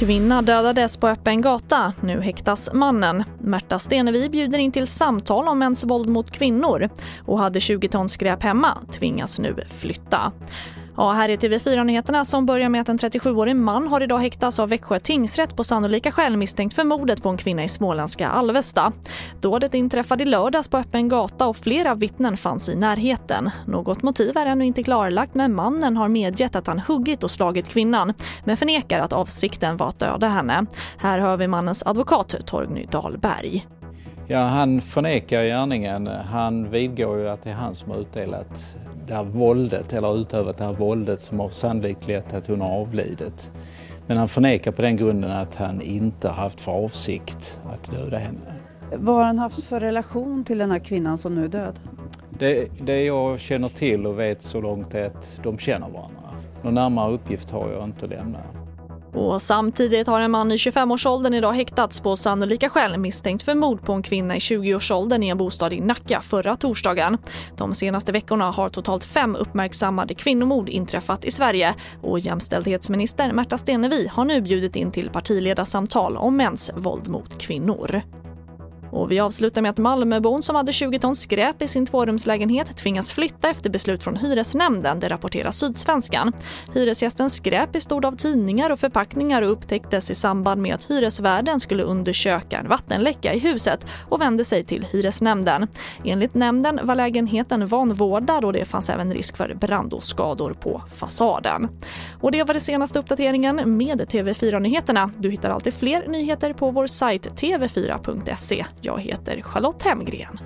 Kvinna dödades på öppen gata. Nu häktas mannen. Märta Stenevi bjuder in till samtal om mäns våld mot kvinnor och hade 20 ton skräp hemma tvingas nu flytta. Ja, här är TV4-nyheterna som börjar med att en 37-årig man har idag häktats av Växjö tingsrätt på sannolika skäl misstänkt för mordet på en kvinna i småländska Alvesta. Dådet inträffade i lördags på öppen gata och flera vittnen fanns i närheten. Något motiv är ännu inte klarlagt men mannen har medgett att han huggit och slagit kvinnan men förnekar att avsikten var att döda henne. Här hör vi mannens advokat Torgny Dahlberg. Ja, han förnekar gärningen. Han vidgår ju att det är han som har utdelat det här våldet eller utövat det här våldet som har sannolikt lett till att hon har avlidit. Men han förnekar på den grunden att han inte har haft för avsikt att döda henne. Vad har han haft för relation till den här kvinnan som nu är död? Det, det jag känner till och vet så långt är att de känner varandra. Någon närmare uppgift har jag inte att lämna. Och samtidigt har en man i 25-årsåldern idag häktats på sannolika skäl misstänkt för mord på en kvinna i 20-årsåldern i en bostad i Nacka förra torsdagen. De senaste veckorna har totalt fem uppmärksammade kvinnomord inträffat i Sverige och jämställdhetsminister Märta Stenevi har nu bjudit in till partiledarsamtal om mäns våld mot kvinnor. Och vi avslutar med att Malmöbon som hade 20 ton skräp i sin tvårumslägenhet tvingas flytta efter beslut från hyresnämnden, det rapporterar Sydsvenskan. Hyresgästens skräp bestod av tidningar och förpackningar och upptäcktes i samband med att hyresvärden skulle undersöka en vattenläcka i huset och vände sig till hyresnämnden. Enligt nämnden var lägenheten vanvårdad och det fanns även risk för brand och skador på fasaden. Och det var den senaste uppdateringen med TV4-nyheterna. Du hittar alltid fler nyheter på vår sajt tv4.se. Jag heter Charlotte Hemgren.